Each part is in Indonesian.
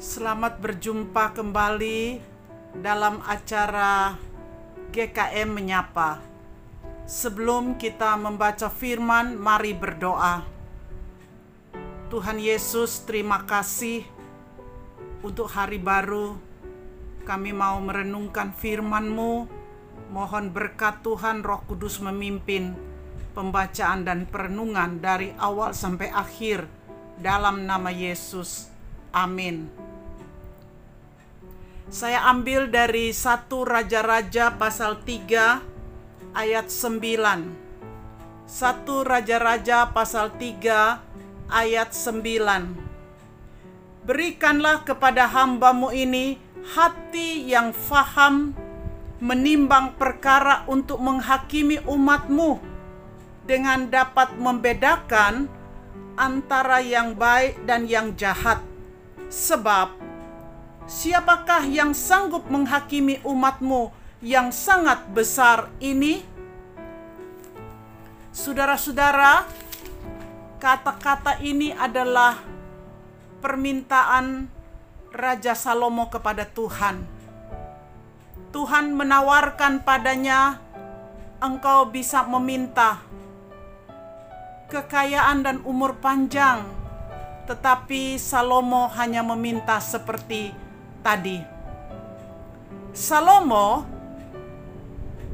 Selamat berjumpa kembali dalam acara GKM Menyapa. Sebelum kita membaca firman, mari berdoa. Tuhan Yesus, terima kasih untuk hari baru. Kami mau merenungkan firman-Mu. Mohon berkat Tuhan Roh Kudus memimpin pembacaan dan perenungan dari awal sampai akhir dalam nama Yesus. Amin. Saya ambil dari satu Raja-Raja pasal 3 ayat 9. Satu Raja-Raja pasal 3 ayat 9. Berikanlah kepada hambamu ini hati yang faham menimbang perkara untuk menghakimi umatmu dengan dapat membedakan antara yang baik dan yang jahat. Sebab siapakah yang sanggup menghakimi umatmu yang sangat besar ini? Saudara-saudara, kata-kata ini adalah permintaan Raja Salomo kepada Tuhan Tuhan menawarkan padanya, engkau bisa meminta kekayaan dan umur panjang, tetapi Salomo hanya meminta seperti tadi. Salomo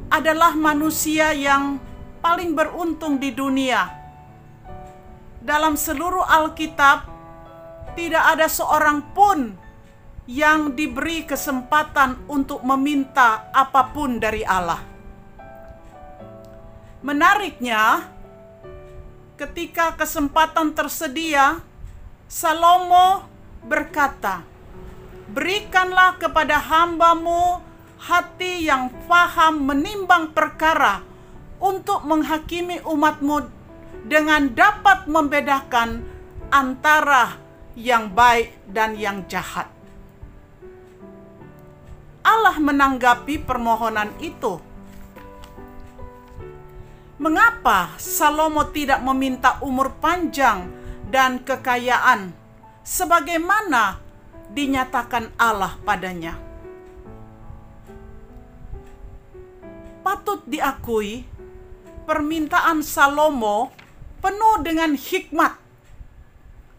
adalah manusia yang paling beruntung di dunia. Dalam seluruh Alkitab, tidak ada seorang pun yang diberi kesempatan untuk meminta apa pun dari Allah. Menariknya, ketika kesempatan tersedia, Salomo berkata, "Berikanlah kepada hambamu hati yang faham menimbang perkara untuk menghakimi umatmu dengan dapat membedakan antara yang baik dan yang jahat." Allah menanggapi permohonan itu. Mengapa Salomo tidak meminta umur panjang dan kekayaan sebagaimana dinyatakan Allah padanya? Patut diakui, permintaan Salomo penuh dengan hikmat.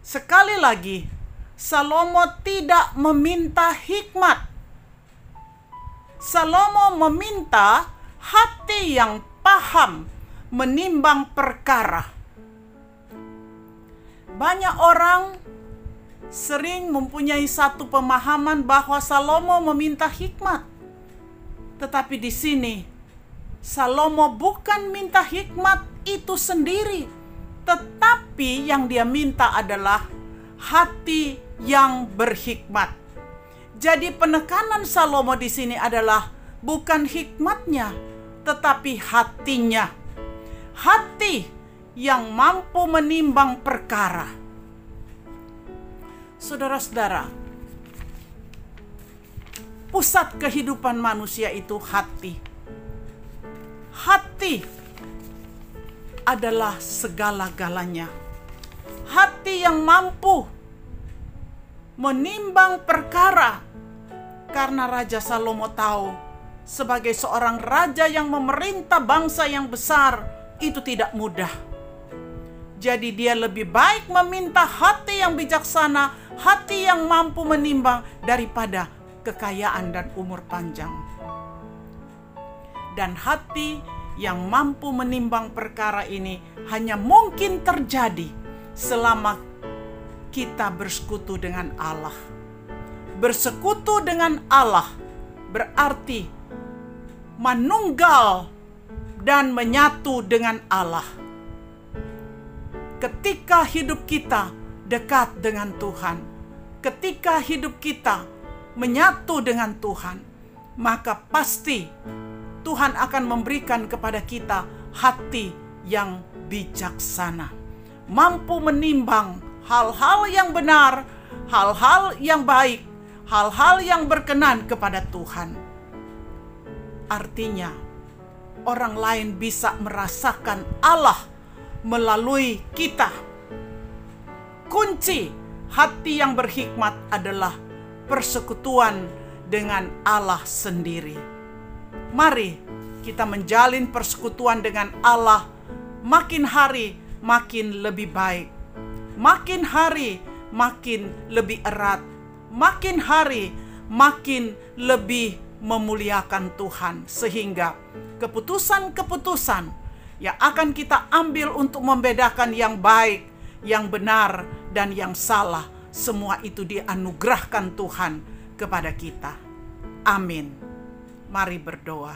Sekali lagi, Salomo tidak meminta hikmat Salomo meminta hati yang paham menimbang perkara. Banyak orang sering mempunyai satu pemahaman bahwa Salomo meminta hikmat. Tetapi di sini Salomo bukan minta hikmat itu sendiri, tetapi yang dia minta adalah hati yang berhikmat. Jadi penekanan Salomo di sini adalah bukan hikmatnya, tetapi hatinya. Hati yang mampu menimbang perkara. Saudara-saudara, pusat kehidupan manusia itu hati. Hati adalah segala-galanya. Hati yang mampu menimbang perkara karena Raja Salomo tahu sebagai seorang raja yang memerintah bangsa yang besar itu tidak mudah. Jadi dia lebih baik meminta hati yang bijaksana, hati yang mampu menimbang daripada kekayaan dan umur panjang. Dan hati yang mampu menimbang perkara ini hanya mungkin terjadi selama kita bersekutu dengan Allah bersekutu dengan Allah berarti menunggal dan menyatu dengan Allah. Ketika hidup kita dekat dengan Tuhan, ketika hidup kita menyatu dengan Tuhan, maka pasti Tuhan akan memberikan kepada kita hati yang bijaksana, mampu menimbang hal-hal yang benar, hal-hal yang baik, hal-hal yang berkenan kepada Tuhan. Artinya, orang lain bisa merasakan Allah melalui kita. Kunci hati yang berhikmat adalah persekutuan dengan Allah sendiri. Mari kita menjalin persekutuan dengan Allah makin hari makin lebih baik. Makin hari makin lebih erat. Makin hari makin lebih memuliakan Tuhan sehingga keputusan-keputusan yang akan kita ambil untuk membedakan yang baik, yang benar dan yang salah semua itu dianugerahkan Tuhan kepada kita. Amin. Mari berdoa.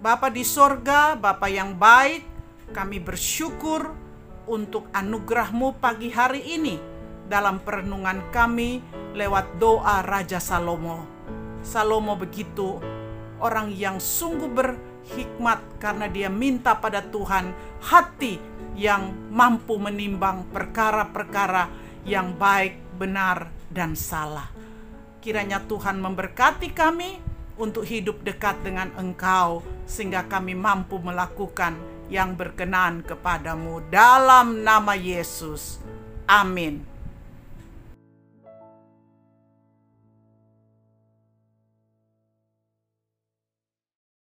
Bapa di sorga, Bapa yang baik, kami bersyukur untuk anugerahmu pagi hari ini dalam perenungan kami lewat doa Raja Salomo. Salomo begitu orang yang sungguh berhikmat karena dia minta pada Tuhan hati yang mampu menimbang perkara-perkara yang baik, benar, dan salah. Kiranya Tuhan memberkati kami untuk hidup dekat dengan Engkau, sehingga kami mampu melakukan yang berkenan kepadamu dalam nama Yesus. Amin.